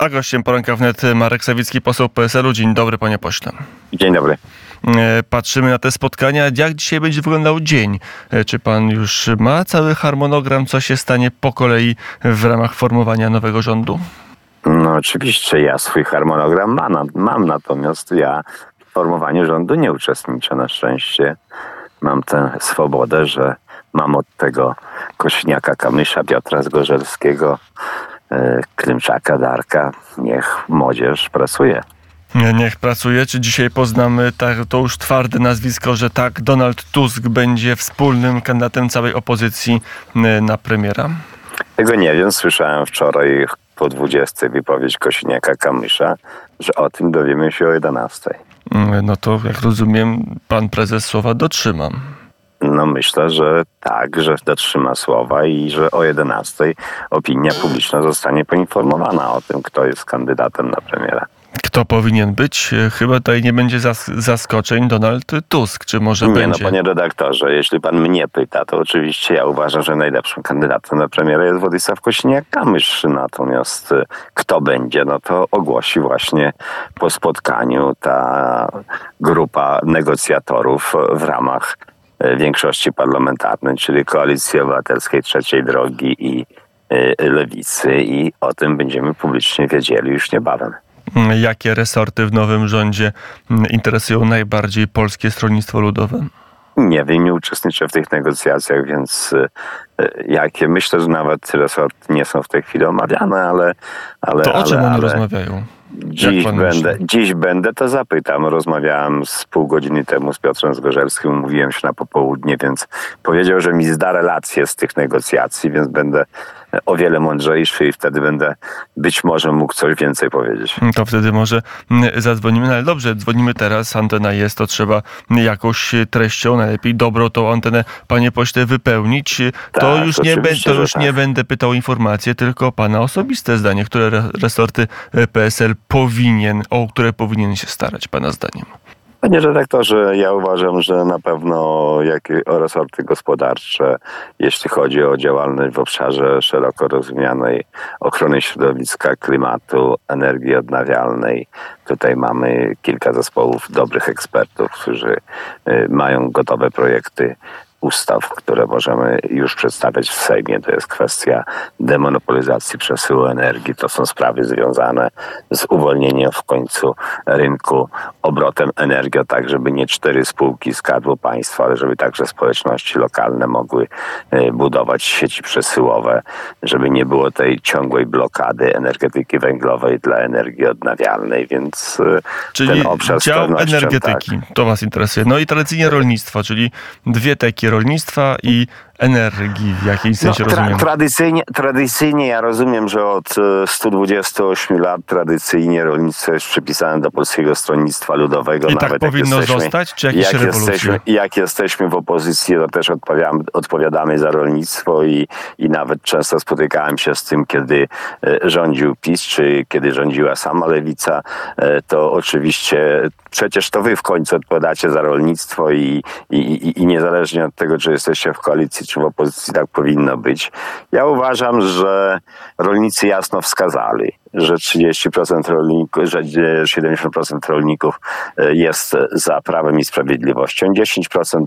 A gościem poranka wnet Marek Sawicki, poseł PSL-u. Dzień dobry, panie pośle. Dzień dobry. E, patrzymy na te spotkania. Jak dzisiaj będzie wyglądał dzień? E, czy pan już ma cały harmonogram, co się stanie po kolei w ramach formowania nowego rządu? No oczywiście ja swój harmonogram mam, mam natomiast ja w formowaniu rządu nie uczestniczę na szczęście. Mam tę swobodę, że mam od tego Kośniaka, Kamysza, Piotra Zgorzelskiego, e, Klymczaka, Darka. Niech młodzież pracuje. Niech pracuje. Czy dzisiaj poznamy tak, to już twarde nazwisko, że tak, Donald Tusk będzie wspólnym kandydatem całej opozycji e, na premiera? Tego nie wiem. Słyszałem wczoraj po 20 wypowiedź Kośniaka, Kamysza, że o tym dowiemy się o 11. Mm, No to jak rozumiem, pan prezes słowa dotrzyma. No myślę, że tak, że dotrzyma słowa i że o 11 opinia publiczna zostanie poinformowana o tym, kto jest kandydatem na premiera. Kto powinien być? E, Chyba tutaj nie będzie zas- zaskoczeń Donald Tusk, czy może Nie no, będzie? panie redaktorze, jeśli pan mnie pyta, to oczywiście ja uważam, że najlepszym kandydatem na premiera jest Władysław Kośniak-Kamysz. Natomiast y, kto będzie, no to ogłosi właśnie po spotkaniu ta grupa negocjatorów w ramach większości parlamentarnej, czyli Koalicji Obywatelskiej Trzeciej Drogi i y, Lewicy i o tym będziemy publicznie wiedzieli już niebawem. Jakie resorty w nowym rządzie interesują najbardziej Polskie Stronnictwo Ludowe? Nie wiem, nie uczestniczę w tych negocjacjach, więc y, jakie myślę, że nawet resorty nie są w tej chwili omawiane, ale. ale To o czym ale, oni ale rozmawiają? Dziś będę, dziś będę, to zapytam. Rozmawiałem z pół godziny temu z Piotrem Zgorzelskim, mówiłem się na popołudnie, więc powiedział, że mi zda relację z tych negocjacji, więc będę o wiele mądrzejszy i wtedy będę być może mógł coś więcej powiedzieć. Mm, To wtedy może mm, zadzwonimy, no ale dobrze, dzwonimy teraz, antena jest, to trzeba jakąś treścią, najlepiej dobrą tą antenę, panie pośle, wypełnić. To Tak, już, nie, to już tak. nie będę pytał o informacje, tylko pana osobiste zdanie, które re- resorty e, PSL powinien, o które powinien się starać, pana zdaniem. Panie redaktorze, ja uważam, że na pewno jak resorty gospodarcze, jeśli chodzi o działalność w obszarze szeroko rozumianej ochrony środowiska, klimatu, energii odnawialnej, tutaj mamy kilka zespołów dobrych ekspertów, którzy y, mają gotowe projekty ustaw, które możemy już przedstawiać w Sejmie. To jest kwestia demonopolizacji przesyłu energii. To są sprawy związane z uwolnieniem w końcu rynku obrotem energią, tak żeby nie cztery spółki Skarbu Państwa, ale żeby także społeczności lokalne mogły e, budować sieci przesyłowe, żeby nie było tej ciągłej blokady energetyki węglowej dla energii odnawialnej, więc e, Czyli ten obszar dział energetyki, tak. to was interesuje. No i tradycyjnie rolnictwo, czyli dwie teki rolnictwa i energii w jakimś sensie No, tra- rozumiem. tradycyjnie, tradycyjnie ja rozumiem, że od e, 128 lat tradycyjnie rolnictwo jest przypisane do Polskiego Stronnictwa Ludowego. I tak Nawet jak powinno jesteśmy- zostać, czy jakieś jak rewolucje? jesteśmy, jak jesteśmy w opozycji, to też odpowiadamy, odpowiadamy za rolnictwo i, i nawet często spotykałem się z tym, kiedy e, rządził PiS, czy kiedy rządziła sama Lewica, e, to oczywiście przecież to wy w końcu odpowiadacie za rolnictwo i, i, i, i niezależnie od tego, czy jesteście w koalicji, czy w opozycji, tak powinno być. Ja uważam, że rolnicy jasno wskazali, że 30% rolników, że 70% rolników e, jest za prawem i sprawiedliwością, 10%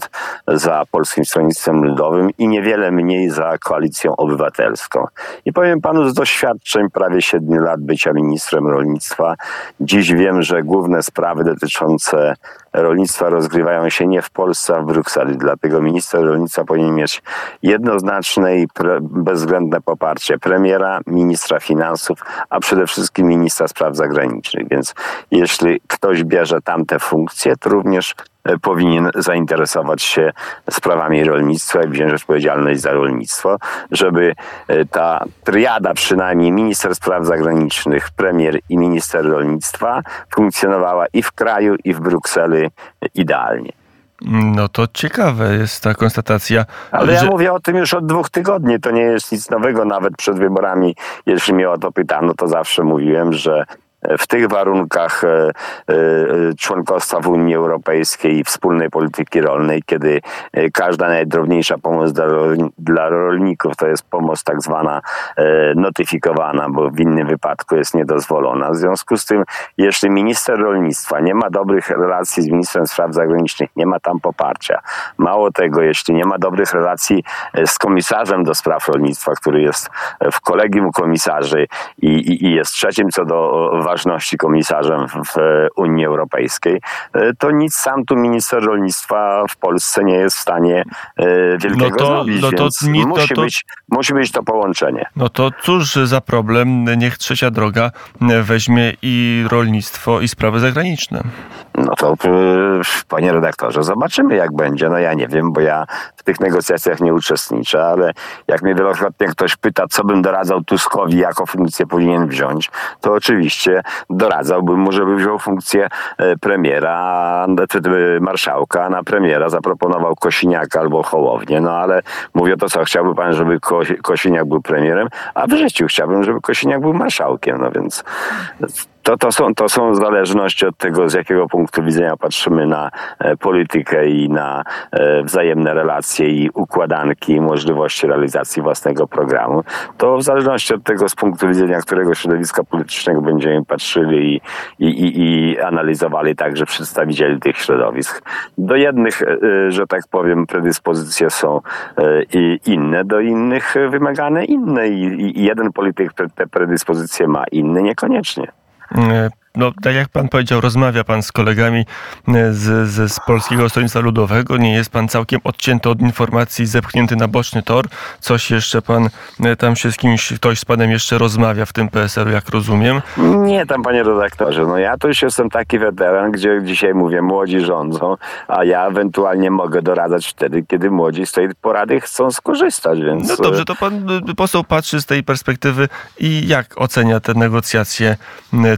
za Polskim Stronnictwem Ludowym i niewiele mniej za Koalicją Obywatelską. I powiem panu z doświadczeń prawie 7 lat bycia ministrem rolnictwa, dziś wiem, że główne sprawy dotyczące rolnictwa rozgrywają się nie w Polsce, a w Brukseli. Dlatego minister rolnictwa powinien mieć jednoznaczne i bezwzględne poparcie premiera, ministra finansów, a przede wszystkim ministra spraw zagranicznych. Więc jeśli ktoś bierze tamte funkcje, to również e, powinien zainteresować się sprawami rolnictwa i wziąć odpowiedzialność za rolnictwo, żeby e, ta triada, przynajmniej minister spraw zagranicznych, premier i minister rolnictwa funkcjonowała i w kraju, i w Brukseli idealnie. No to ciekawe jest ta konstatacja. Ale ja że- mówię o tym już od dwóch tygodni. To nie jest nic nowego. Nawet przed wyborami, jeśli mnie o to pytano, to zawsze mówiłem, że w tych warunkach e, członkostwa w Unii Europejskiej i wspólnej polityki rolnej, kiedy każda najdrobniejsza pomoc dla, dla rolników to jest pomoc tak zwana notyfikowana, bo w innym wypadku jest niedozwolona. W związku z tym, jeśli minister rolnictwa nie ma dobrych relacji z ministrem spraw zagranicznych, nie ma tam poparcia. Mało tego, jeśli nie ma dobrych relacji z komisarzem do spraw rolnictwa, który jest w kolegium komisarzy i, i, i jest trzecim co do ważności komisarzem w Unii Europejskiej, to nic sam tu minister rolnictwa w Polsce nie jest w stanie e, wielkiego no to, zrobić, no to, nie, musi, to, to, być, musi być to połączenie. No to cóż za problem, niech trzecia droga weźmie i rolnictwo i sprawy zagraniczne. No to panie redaktorze, zobaczymy jak będzie. No ja nie wiem, bo ja w tych negocjacjach nie uczestniczę, ale jak mnie wielokrotnie ktoś pyta, co bym doradzał Tuskowi, jaką funkcję powinien wziąć, to oczywiście doradzałbym mu, żeby wziął funkcję e, premiera, czy marszałka, na premiera zaproponował Kosiniaka albo Hołownię, no ale mówię to co, chciałby pan, żeby Kosiniak był premierem, a w życiu chciałbym, żeby Kosiniak był marszałkiem, no więc to, to, są, to są zależności od tego, z jakiego punktu widzenia patrzymy na e, politykę i na e, wzajemne relacje i układanki i możliwości realizacji własnego programu. To w zależności od tego, z punktu widzenia którego środowiska politycznego będziemy patrzyli i, i, i, i analizowali także przedstawicieli tych środowisk. Do jednych, e, że tak powiem, predyspozycje są inne, do innych wymagane inne i, i jeden polityk te predyspozycje ma, inny niekoniecznie. E, no, tak jak pan powiedział, rozmawia pan z kolegami e, z, z, z, Polskiego Stronnictwa Ludowego. Nie jest pan całkiem odcięty od informacji, zepchnięty na boczny tor. Coś jeszcze pan e, tam się z kimś, ktoś z panem jeszcze rozmawia w tym PSL-u, jak rozumiem. Nie, tam panie redaktorze. No ja to już jestem taki weteran, gdzie dzisiaj mówię, młodzi rządzą, a ja ewentualnie mogę doradzać wtedy, kiedy młodzi z tej porady chcą skorzystać, więc... No dobrze, to pan poseł patrzy z tej perspektywy i jak ocenia te negocjacje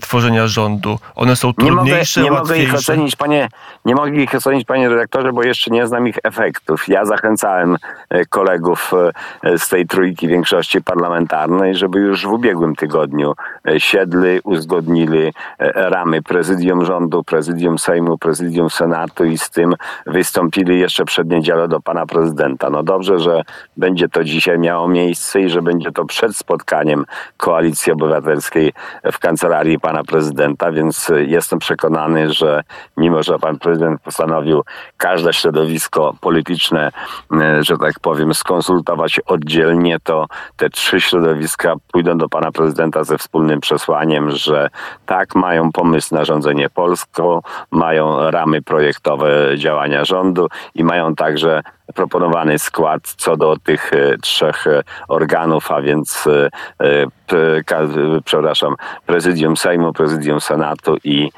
tworzenia rządu rządu. One są trudniejsze, nie mogę, nie mogę ich ocenić, panie, Nie mogę ich ocenić, panie redaktorze, bo jeszcze nie znam ich efektów. Ja zachęcałem e, kolegów e, z tej trójki większości parlamentarnej, żeby już w ubiegłym tygodniu e, siedli, uzgodnili ramy prezydium rządu, prezydium Sejmu, prezydium Senatu i z tym wystąpili jeszcze przed niedzielą do pana prezydenta. No dobrze, że będzie to dzisiaj miało miejsce i że będzie to przed spotkaniem Koalicji Obywatelskiej w kancelarii pana prezydenta prezydenta, więc jestem przekonany, że mimo, że pan prezydent postanowił każde środowisko polityczne, e, że tak powiem, skonsultować oddzielnie, to te trzy środowiska pójdą do pana prezydenta ze wspólnym przesłaniem, że tak, mają pomysł na rządzenie Polską, mają ramy projektowe działania rządu i mają także proponowany skład co do tych e, trzech e, organów, a więc przepraszam, prezydium Sejmu, prezydium Senatu i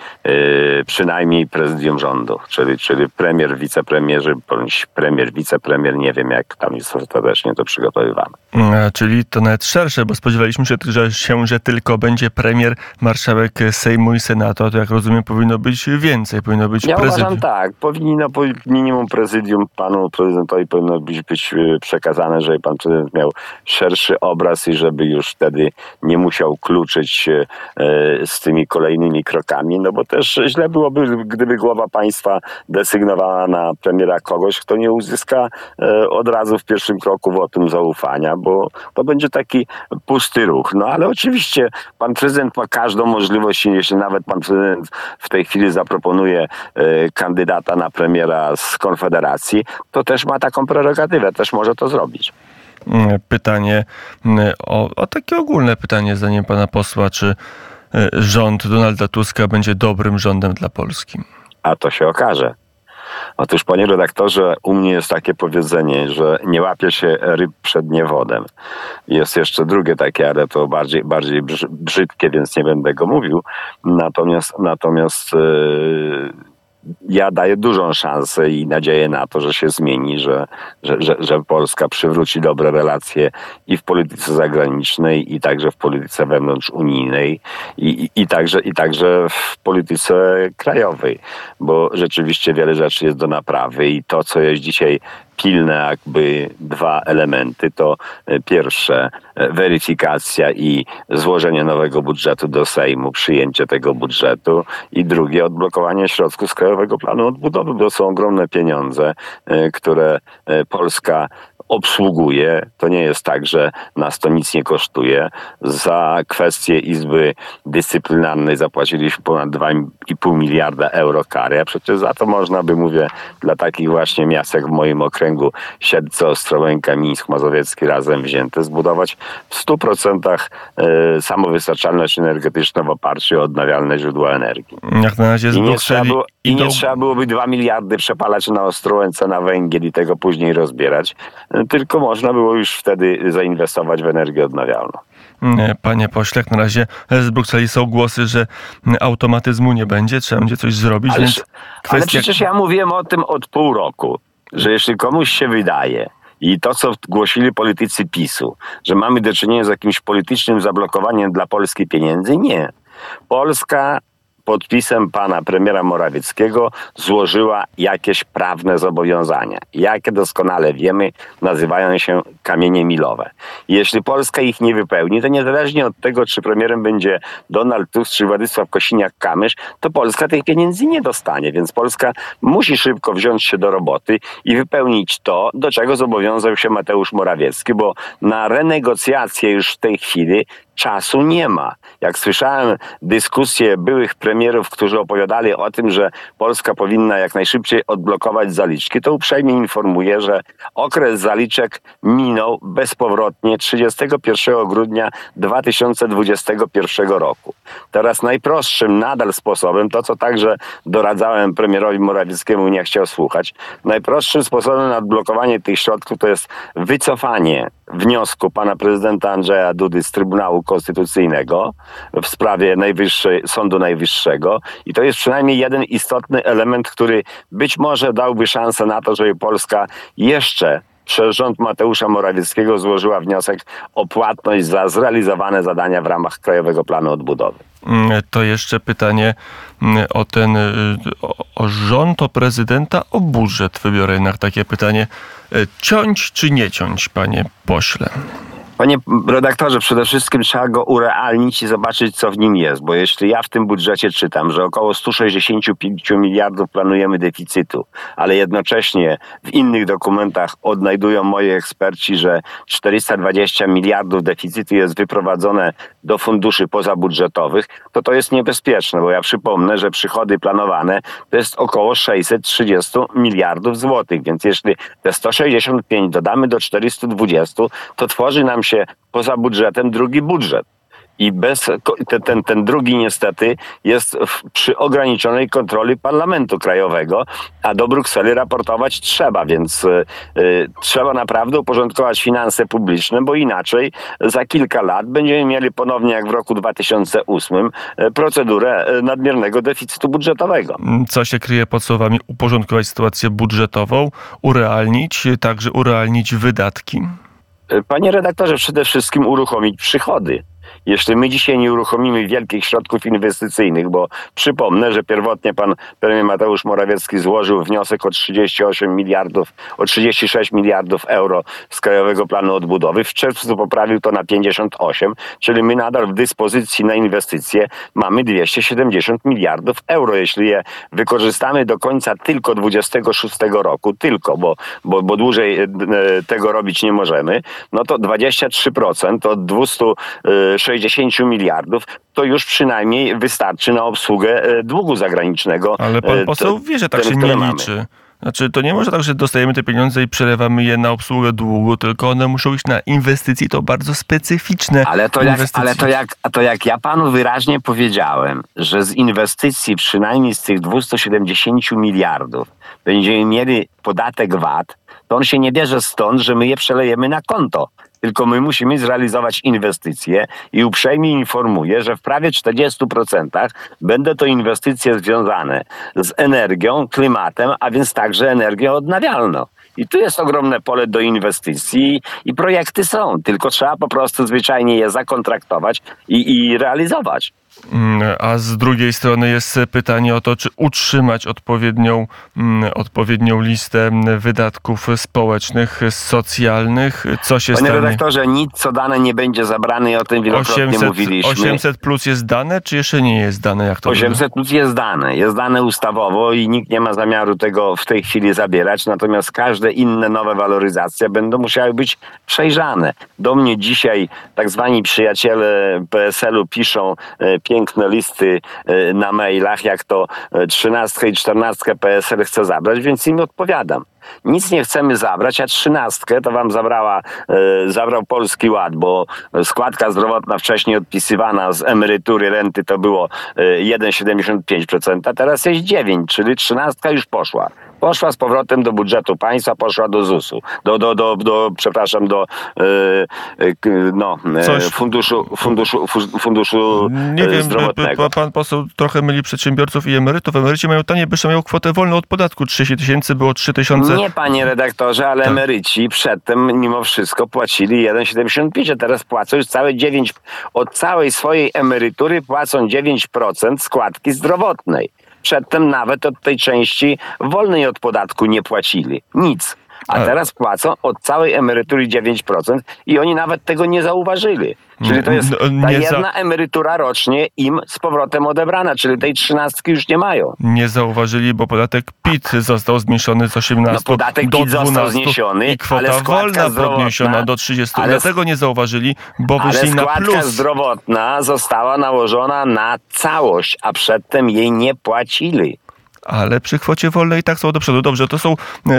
przynajmniej prezydium rządu, czyli, czyli premier, wicepremierzy, bądź premier, wicepremier, nie wiem jak tam jest ostatecznie to przygotowywane. A, czyli to nawet szersze, bo spodziewaliśmy się, że, się, że tylko będzie premier, marszałek Sejmu i Senatu, a to jak rozumiem powinno być więcej, powinno być ja prezydium. uważam tak, powinno minimum prezydium panu prezydentowi powinno być, być y, przekazane, żeby pan prezydent miał szerszy obraz i żeby już wtedy nie musiał kluczyć y, z tymi kolejnymi krokami, no bo też źle byłoby, gdyby głowa państwa desygnowała na premiera kogoś, kto nie uzyska e, od razu w pierwszym kroku wotum zaufania, bo to będzie taki pusty ruch. No ale oczywiście pan prezydent ma każdą możliwość, jeśli nawet pan prezydent w tej chwili zaproponuje e, kandydata na premiera z Konfederacji, to też ma taką prerogatywę, też może to zrobić mm, pytanie, mm, o, o, takie ogólne pytanie, zdaniem pana posła, czy E, rząd Donalda Tuska będzie dobrym rządem dla Polski? A to się okaże. Otóż, panie redaktorze, u mnie jest takie powiedzenie, że nie łapie się ryb przed niewodem. Jest jeszcze drugie takie, ale to bardziej, bardziej brzydkie, więc nie będę go mówił. Natomiast, natomiast yy ja daję dużą szansę i nadzieję na to, że się zmieni, że, że, że, że, Polska przywróci dobre relacje i w polityce zagranicznej, i także w polityce wewnątrzunijnej, i, i, i, także, i także w polityce krajowej, bo rzeczywiście wiele rzeczy jest do naprawy i to, co jest dzisiaj pilne jakby dwa elementy. To e, pierwsze e, weryfikacja i złożenie nowego budżetu do Sejmu, przyjęcie tego budżetu i drugie odblokowanie środków z Krajowego Planu Odbudowy, bo są ogromne pieniądze, e, które Polska obsługuje. To nie jest tak, że nas to nic nie kosztuje. Za kwestię Izby Dyscyplinarnej zapłaciliśmy ponad 2,5 miliarda euro kary, a przecież za to można by, mówię, dla takich właśnie miast jak w moim okręgu Siedlce, Ostrołęka, Mińsk, Mazowiecki razem wzięte, zbudować w 100% e, samowystarczalność energetyczną w oparciu o odnawialne źródła energii. Jak na razie I nie, trzeba było, I nie trzeba byłoby 2 miliardy przepalać na Ostrołęce na węgiel i tego później rozbierać, e, tylko można było już wtedy zainwestować w energię odnawialną. Nie, Panie pośle, jak na razie z Brukseli są głosy, że automatyzmu nie będzie, trzeba będzie coś zrobić, Ale, więc ale kwestia... przecież ja mówiłem o tym od pół roku, że jeśli komuś się wydaje i to, co głosili politycy PiSu, że mamy do czynienia z jakimś politycznym zablokowaniem dla Polski pieniędzy, nie. Polska podpisem pana premiera Morawieckiego złożyła jakieś prawne zobowiązania. Jakie doskonale wiemy, nazywają się kamienie milowe. Jeśli Polska ich nie wypełni, to niezależnie od tego, czy premierem będzie Donald Tusk czy Władysław Kosiniak-Kamysz, to Polska tych pieniędzy nie dostanie, więc Polska musi szybko wziąć się do roboty i wypełnić to, do czego zobowiązał się Mateusz Morawiecki, bo na renegocjacje już w tej chwili czasu nie ma. Jak słyszałem dyskusje byłych premierów, którzy opowiadali o tym, że Polska powinna jak najszybciej odblokować zaliczki, to uprzejmie informuję, że okres zaliczek minął bezpowrotnie 31 grudnia 2021 roku. Teraz najprostszym nadal sposobem, to co także doradzałem premierowi Morawieckiemu, nie chciał słuchać, najprostszym sposobem na odblokowanie tych środków to jest wycofanie wniosku pana prezydenta Andrzeja Dudy z Trybunału Konstytucyjnego w sprawie najwyższej, Sądu Najwyższego. I to jest przynajmniej jeden istotny element, który być może dałby szansę na to, żeby Polska jeszcze rząd Mateusza Morawieckiego złożyła wniosek o płatność za zrealizowane zadania w ramach Krajowego Planu Odbudowy. Mm, To jeszcze pytanie mm, o ten, y, o rząd, o prezydenta, o budżet. Wybiorę jednak takie pytanie. Y, Ciąć czy nie ciąć, panie pośle? Panie redaktorze, przede wszystkim trzeba go urealnić i zobaczyć, co w nim jest, bo jeśli ja w tym budżecie czytam, że około 165 miliardów planujemy deficytu, ale jednocześnie w innych dokumentach odnajdują moi eksperci, że 420 miliardów deficytu jest wyprowadzone do funduszy pozabudżetowych, to to jest niebezpieczne, bo ja przypomnę, że przychody planowane to jest około 630 miliardów złotych, więc jeśli te 165 dodamy do 420, to tworzy nam się poza budżetem drugi budżet. I bez, ten, ten, ten drugi niestety jest w, przy ograniczonej kontroli Parlamentu Krajowego, a do Brukseli raportować trzeba, więc y, y, trzeba naprawdę uporządkować finanse publiczne, bo inaczej za kilka lat będziemy mieli ponownie jak w roku 2008 y, procedurę y, nadmiernego deficytu budżetowego. Mm, Co się kryje pod słowami uporządkować sytuację budżetową, urealnić, także urealnić wydatki? Panie redaktorze, przede wszystkim uruchomić przychody. Jeśli my dzisiaj nie uruchomimy wielkich środków inwestycyjnych, bo przypomnę, że pierwotnie pan premier Mateusz Morawiecki złożył wniosek o 38 miliardów, o 36 miliardów euro z Krajowego Planu Odbudowy. W czerwcu poprawił to na 58, czyli my nadal w dyspozycji na inwestycje mamy 270 miliardów euro. Jeśli je wykorzystamy do końca tylko 26 roku, tylko, bo, bo, bo dłużej e, tego robić nie możemy, no to 23% od 260 miliardów to już przynajmniej wystarczy na obsługę e, długu zagranicznego. Ale pan e, poseł wie, że tak ten, się nie mamy. liczy. Znaczy, to nie może tak, że dostajemy te pieniądze i przelewamy je na obsługę długu, tylko one muszą iść na inwestycje, to bardzo specyficzne Ale to, jak, ale to, jak, to jak ja panu wyraźnie powiedziałem, że z inwestycji przynajmniej z tych 270 miliardów będziemy mieli podatek VAT, to on się nie bierze stąd, że my je przelejemy na konto. Tylko my musimy zrealizować inwestycje i uprzejmie informuję, że w prawie 40% będą to inwestycje związane z energią, klimatem, a więc także energią odnawialną. I tu jest ogromne pole do inwestycji i projekty są, tylko trzeba po prostu zwyczajnie je zakontraktować i, i realizować. Mm, A z drugiej strony jest pytanie o to, czy utrzymać odpowiednią, mm, odpowiednią listę wydatków społecznych, socjalnych. Co się Panie stanie? redaktorze, nic co dane nie będzie zabrane i o tym wielokrotnie 800, mówiliśmy. 800 plus jest dane, czy jeszcze nie jest dane? Jak to 800 plus jest dane, jest dane ustawowo i nikt nie ma zamiaru tego w tej chwili zabierać, natomiast każde inne nowe waloryzacje będą musiały być przejrzane. Do mnie dzisiaj tak zwani przyjaciele PSL-u piszą e, piękne listy e, na mailach, jak to e, 13 i 14 PSL chce zabrać, więc im odpowiadam. Nic nie chcemy zabrać, a trzynastkę to wam zabrała, e, zabrał Polski Ład, bo składka zdrowotna wcześniej odpisywana z emerytury, renty to było e, 1,75%, a teraz jest 9, czyli trzynastka już poszła. Poszła z powrotem do budżetu państwa, poszła do ZUS-u, do, do, do, do przepraszam, do e, k- no, Coś- funduszu, funduszu, fu- funduszu Nie e, wiem, zdrowotnego. pan poseł trochę myli przedsiębiorców i emerytów. Emeryci mają tanie, by mają kwotę wolną od podatku. 30 tysięcy było 3 tysiące. Nie, panie redaktorze, ale Tak. emeryci przedtem mimo wszystko płacili 1,75, a teraz płacą już całe 9, od całej swojej emerytury płacą 9% składki zdrowotnej. Przedtem nawet od tej części wolnej od podatku nie płacili. Nic. A teraz płacą od całej emerytury 9% i oni nawet tego nie zauważyli. Czyli to jest ta jedna emerytura rocznie im z powrotem odebrana, czyli tej trzynastki już nie mają. Nie zauważyli, bo podatek PIT został zmniejszony z 18 No, podatek do PIT 12 został zniesiony, i kwota ale składka wolna podniesiona do 30. ale- Dlatego nie zauważyli, bo wyszli na składka plus. zdrowotna została nałożona na całość, a przedtem jej nie płacili. Ale przy kwocie wolnej i tak są do przodu. Dobrze, to są,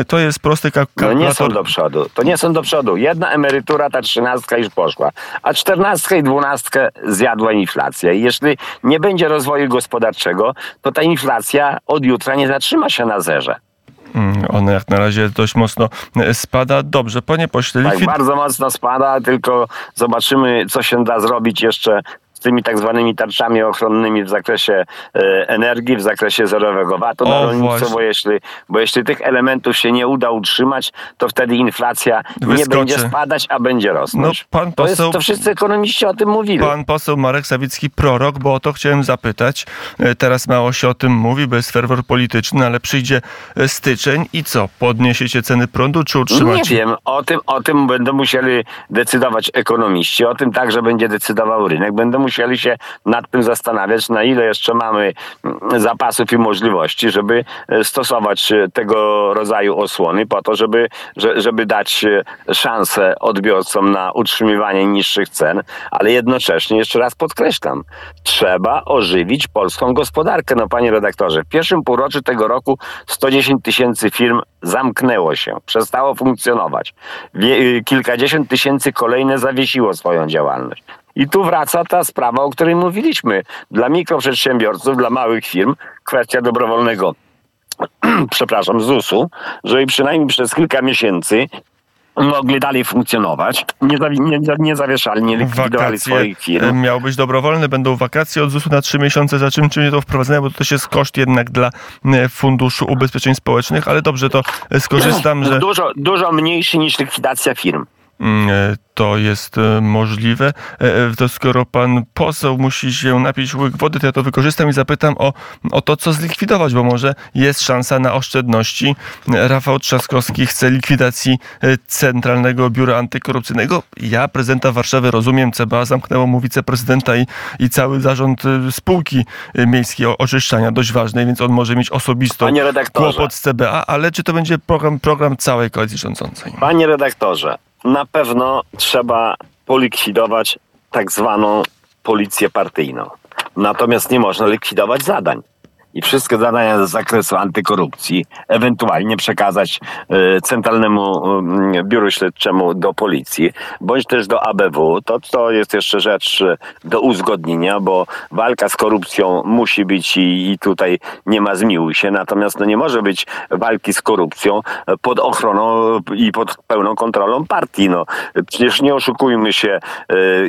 to jest prosty kalk- No nie kalkulator. są do przodu. To nie są do przodu. Jedna emerytura, ta trzynastka już poszła, a czternastkę i dwunastkę zjadła inflacja. I jeśli nie będzie rozwoju gospodarczego, to ta inflacja od jutra nie zatrzyma się na zerze. Mm, Ona jak na razie dość mocno e, spada. Dobrze, panie pośle, Tak, bardzo mocno spada, tylko zobaczymy, co się da zrobić jeszcze z tymi tak zwanymi tarczami ochronnymi w zakresie e, energii, w zakresie zerowego VAT-u na rolnictwo, bo jeśli, bo jeśli tych elementów się nie uda utrzymać, to wtedy inflacja nie Wyskoczy. będzie spadać, a będzie rosnąć. No, pan to, jest, poseł- to wszyscy ekonomiści o tym mówili. Pan poseł Marek Sawicki, prorok, bo o to chciałem zapytać. E, Teraz mało się o tym mówi, bo jest ferwor polityczny, ale przyjdzie e, styczeń i co? Podniesiecie ceny prądu, czy Nie utrzymacie? wiem, o tym, o tym będą musieli decydować ekonomiści, o tym także będzie decydował rynek. Będą musieli się nad tym zastanawiać, na ile jeszcze mamy mm, zapasów i możliwości, żeby e, stosować e, tego rodzaju osłony po to, żeby, że- żeby dać e, szansę odbiorcom na utrzymywanie niższych cen, ale jednocześnie, jeszcze raz podkreślam, trzeba ożywić polską gospodarkę. No panie redaktorze, w pierwszym półroczu tego roku 110 tysięcy firm zamknęło się, przestało funkcjonować. Kilkadziesiąt tysięcy kolejne zawiesiło swoją działalność. I tu wraca ta sprawa, o której mówiliśmy. Dla mikroprzedsiębiorców, dla małych firm, kwestia dobrowolnego, przepraszam, ZUS-u, żeby przynajmniej przez kilka miesięcy mogli dalej funkcjonować, nie, nie, nie zawieszali, nie likwidowali Wakacje swoich e, firm. miał być dobrowolne, będą wakacje od ZUS-u na trzy miesiące. Za czym, czym nie to wprowadzone, bo to też jest koszt jednak dla e, Funduszu Ubezpieczeń Społecznych, ale dobrze, to e, skorzystam, że Dużo, dużo mniejszy niż likwidacja firm. Mm, e, to jest e, możliwe. E, To skoro pan poseł musi się napić łyk wody, to ja to wykorzystam i zapytam o, o to, co zlikwidować, bo może jest szansa na oszczędności. Rafał Trzaskowski chce likwidacji Centralnego Biura Antykorupcyjnego. Ja prezydenta Warszawy rozumiem, CBA zamknęło mu wiceprezydenta i, i cały zarząd spółki miejskiej oczyszczania, dość ważnej, więc on może mieć osobistą kłopot z CBA, ale czy to będzie program, program całej koalicji rządzącej? Panie redaktorze, na pewno trzeba polikwidować tak zwaną policję partyjną. Natomiast nie można likwidować zadań. I wszystkie zadania z zakresu antykorupcji ewentualnie przekazać e, Centralnemu e, Biuru Śledczemu do policji, bądź też do ABW. To, to jest jeszcze rzecz e, do uzgodnienia, bo walka z korupcją musi być i, i tutaj nie ma zmiłuj się. Natomiast no, nie może być walki z korupcją e, pod ochroną i pod pełną kontrolą partii. No, przecież nie oszukujmy się,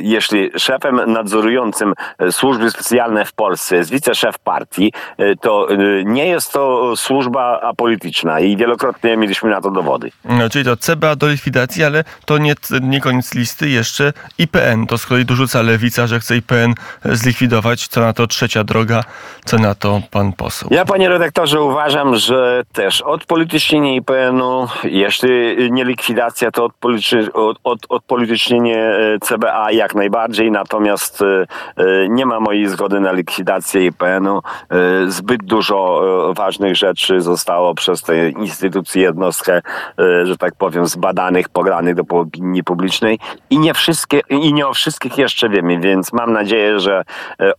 jeśli szefem nadzorującym służby specjalne w Polsce jest wiceszef partii, to y, nie jest to służba apolityczna i wielokrotnie mieliśmy na to dowody. No, czyli to CBA do likwidacji, ale to nie, nie koniec listy, jeszcze IPN. To z kolei dorzuca lewica, że chce IPN zlikwidować. Co na to trzecia droga, co na to pan poseł? Ja, panie redaktorze, uważam, że też odpolitycznienie IPN-u, jeśli nie likwidacja, to odpolitycznienie, od, od, odpolitycznienie CBA jak najbardziej, natomiast e, e, nie ma mojej zgody na likwidację IPN-u. Zbyt dużo ważnych rzeczy zostało przez tę instytucję, jednostkę, że tak powiem, zbadanych, pogranych do opinii publicznej i nie wszystkie, i nie o wszystkich jeszcze wiemy, więc mam nadzieję, że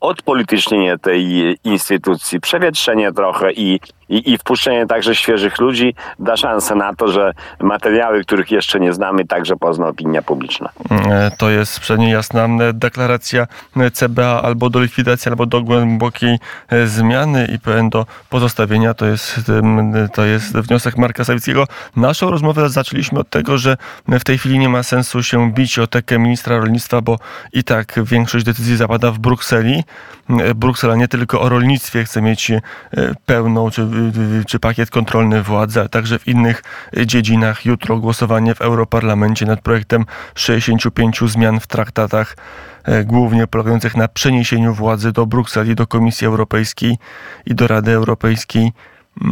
odpolitycznienie tej instytucji, przewietrzenie trochę i i, i wpuszczenie także świeżych ludzi da szansę na to, że materiały, których jeszcze nie znamy, także pozna opinia publiczna. E, to jest przynajmniej jasna deklaracja CBA albo do likwidacji, albo do głębokiej e, zmiany IPN do pozostawienia. To jest, to jest wniosek Marka Sawickiego. Naszą rozmowę zaczęliśmy od tego, że w tej chwili nie ma sensu się bić o tekę ministra rolnictwa, bo i tak większość decyzji zapada w Brukseli. E, Bruksela nie tylko o rolnictwie chce mieć pełną czy czy pakiet kontrolny władzy, a także w innych dziedzinach. Jutro głosowanie w Europarlamencie nad projektem 65 zmian w traktatach, e, głównie polegających na przeniesieniu władzy do Brukseli, do Komisji Europejskiej i do Rady Europejskiej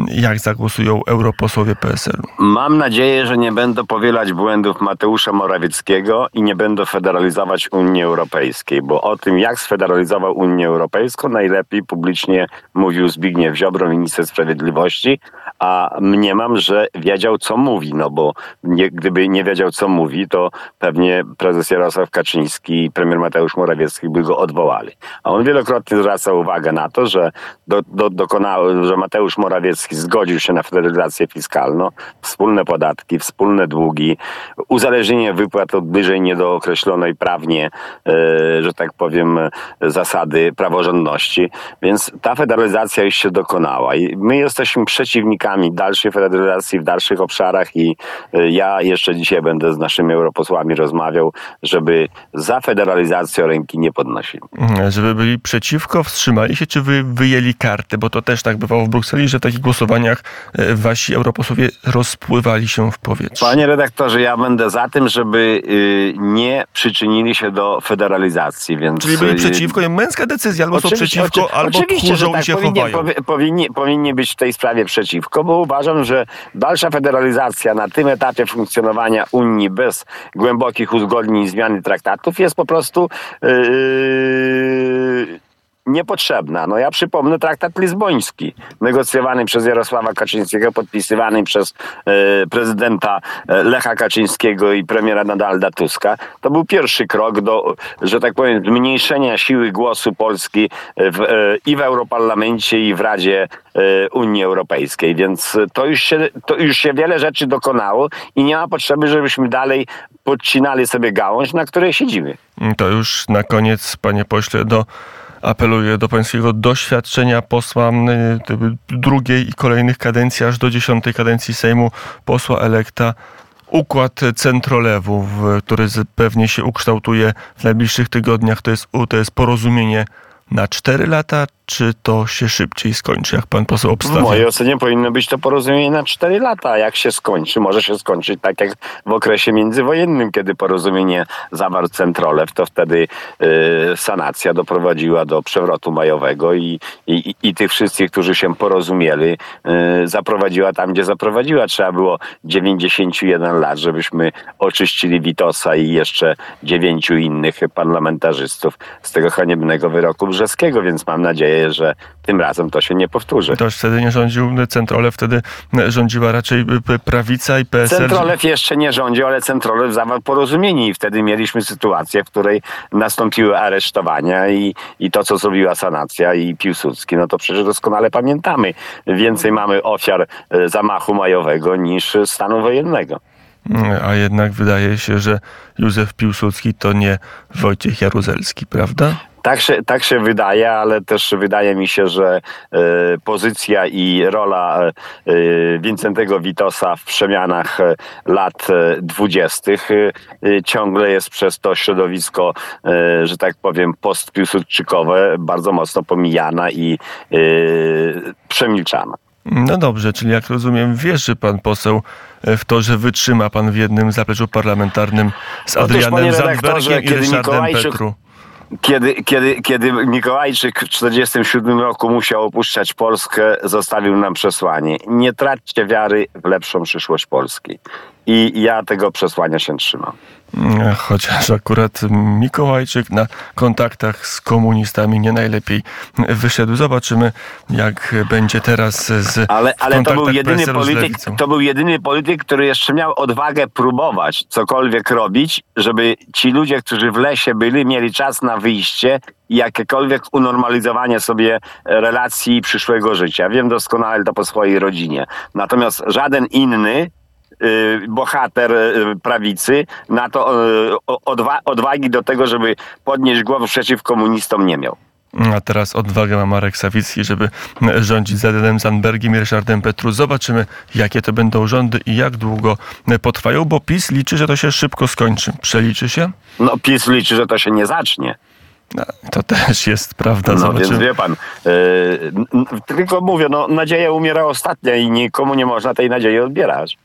jak zagłosują europosłowie PSL-u? Mam nadzieję, że nie będą powielać błędów Mateusza Morawieckiego i nie będą federalizować Unii Europejskiej, bo o tym, jak sfederalizował Unię Europejską, najlepiej publicznie mówił Zbigniew Ziobro, minister sprawiedliwości, a mniemam, że wiedział, co mówi, no bo nie, gdyby nie wiedział, co mówi, to pewnie prezes Jarosław Kaczyński i premier Mateusz Morawiecki by go odwołali. A on wielokrotnie zwraca uwagę na to, że, do, do, że Mateusz Morawiecki zgodził się na federalizację fiskalną, wspólne podatki, wspólne długi, uzależnienie wypłat od bliżej niedookreślonej prawnie, e, że tak powiem, zasady praworządności. Więc ta federalizacja już się dokonała i my jesteśmy przeciwnikami dalszej federalizacji w dalszych obszarach i y, ja jeszcze dzisiaj będę z naszymi europosłami rozmawiał, żeby za federalizacją ręki nie podnosili. Żeby byli przeciwko, wstrzymali się, czy wy wyjęli karty, bo to też tak bywało w Brukseli, że w głosowaniach y, wasi europosłowie rozpływali się w powietrzu. Panie redaktorze, ja będę za tym, żeby y, nie przyczynili się do federalizacji, więc... Czyli byli przeciwko, męska decyzja, albo są przeciwko, oczy, albo tchórzą tak, i się powinni, chowają. Powinni, powinni być w tej sprawie przeciwko bo uważam, że dalsza federalizacja na tym etapie funkcjonowania Unii bez głębokich uzgodnień i zmiany traktatów jest po prostu yy, niepotrzebna. No ja przypomnę traktat lizboński, negocjowany przez Jarosława Kaczyńskiego, podpisywany przez e, prezydenta e, Lecha Kaczyńskiego i premiera Nadalda Tuska. To był pierwszy krok do, że tak powiem, zmniejszenia siły głosu Polski w, e, i w Europarlamencie, i w Radzie e, Unii Europejskiej. Więc to już, się, to już się wiele rzeczy dokonało i nie ma potrzeby, żebyśmy dalej podcinali sobie gałąź, na której siedzimy. To już na koniec, panie pośle, do apeluję do pańskiego doświadczenia posła drugiej i kolejnych kadencji, aż do dziesiątej kadencji Sejmu posła elekta układ centrolewów, który pewnie się ukształtuje w najbliższych tygodniach. To jest, to jest porozumienie na 4 lata, czy to się szybciej skończy, jak pan poseł obstawia? W mojej ocenie powinno być to porozumienie na 4 lata. Jak się skończy, może się skończyć tak jak w okresie międzywojennym, kiedy porozumienie zawarł Centrolew, to wtedy y, sanacja doprowadziła do przewrotu majowego i, i, i tych wszystkich, którzy się porozumieli, y, zaprowadziła tam, gdzie zaprowadziła. Trzeba było 91 lat, żebyśmy oczyścili Witosa i jeszcze dziewięciu innych parlamentarzystów z tego haniebnego wyroku brzeskiego, więc mam nadzieję, nadzieję, że tym razem to się nie powtórzy. To wtedy nie rządził Centrolew, wtedy rządziła raczej prawica i PSL. Centrolew jeszcze nie rządził, ale Centrolew zawarł porozumienie i wtedy mieliśmy sytuację, w której nastąpiły aresztowania i, i to, co zrobiła sanacja i Piłsudski, no to przecież doskonale pamiętamy. Więcej mamy ofiar e, zamachu majowego niż stanu wojennego. A jednak wydaje się, że Józef Piłsudski to nie Wojciech Jaruzelski, prawda? Tak się, tak się wydaje, ale też wydaje mi się, że e, pozycja i rola e, Wincentego Witosa w przemianach lat dwudziestych e, ciągle jest przez to środowisko, że tak powiem, postpiłsudczykowe bardzo mocno pomijana i przemilczana. No dobrze, czyli jak rozumiem, wierzy pan poseł w to, że wytrzyma pan w jednym zapleczu parlamentarnym z Otóż, Adrianem redaktorze, Zandbergiem i Ryszardem Mikołajczuk- Petru. Kiedy, kiedy, kiedy Mikołajczyk w 1947 roku musiał opuszczać Polskę, zostawił nam przesłanie. Nie traćcie wiary w lepszą przyszłość Polski. I ja tego przesłania się trzymam. Mm, Chociaż akurat Mikołajczyk na kontaktach z komunistami nie najlepiej wyszedł. Zobaczymy, jak będzie teraz z Ale, ale to był jedyny polityk, to był jedyny polityk, który jeszcze miał odwagę próbować cokolwiek robić, żeby ci ludzie, którzy w lesie byli, mieli czas na wyjście i jakiekolwiek unormalizowanie sobie relacji przyszłego życia. Wiem doskonale to po swojej rodzinie. Natomiast żaden inny bohater y, prawicy na to y, odwa- odwagi do tego, żeby podnieść głowę przeciw komunistom nie miał. A teraz odwagę ma Marek Sawicki, żeby rządzić z Adrianem Zandbergiem i Ryszardem Petru. Zobaczymy, jakie to będą rządy i jak długo potrwają, bo PiS liczy, że to się szybko skończy. Przeliczy się? No PiS liczy, że to się nie zacznie. No, to też jest prawda. No więc Zobaczymy. wie pan, yy, tylko mówię, no nadzieja umiera ostatnia i nikomu nie można tej nadziei odbierać.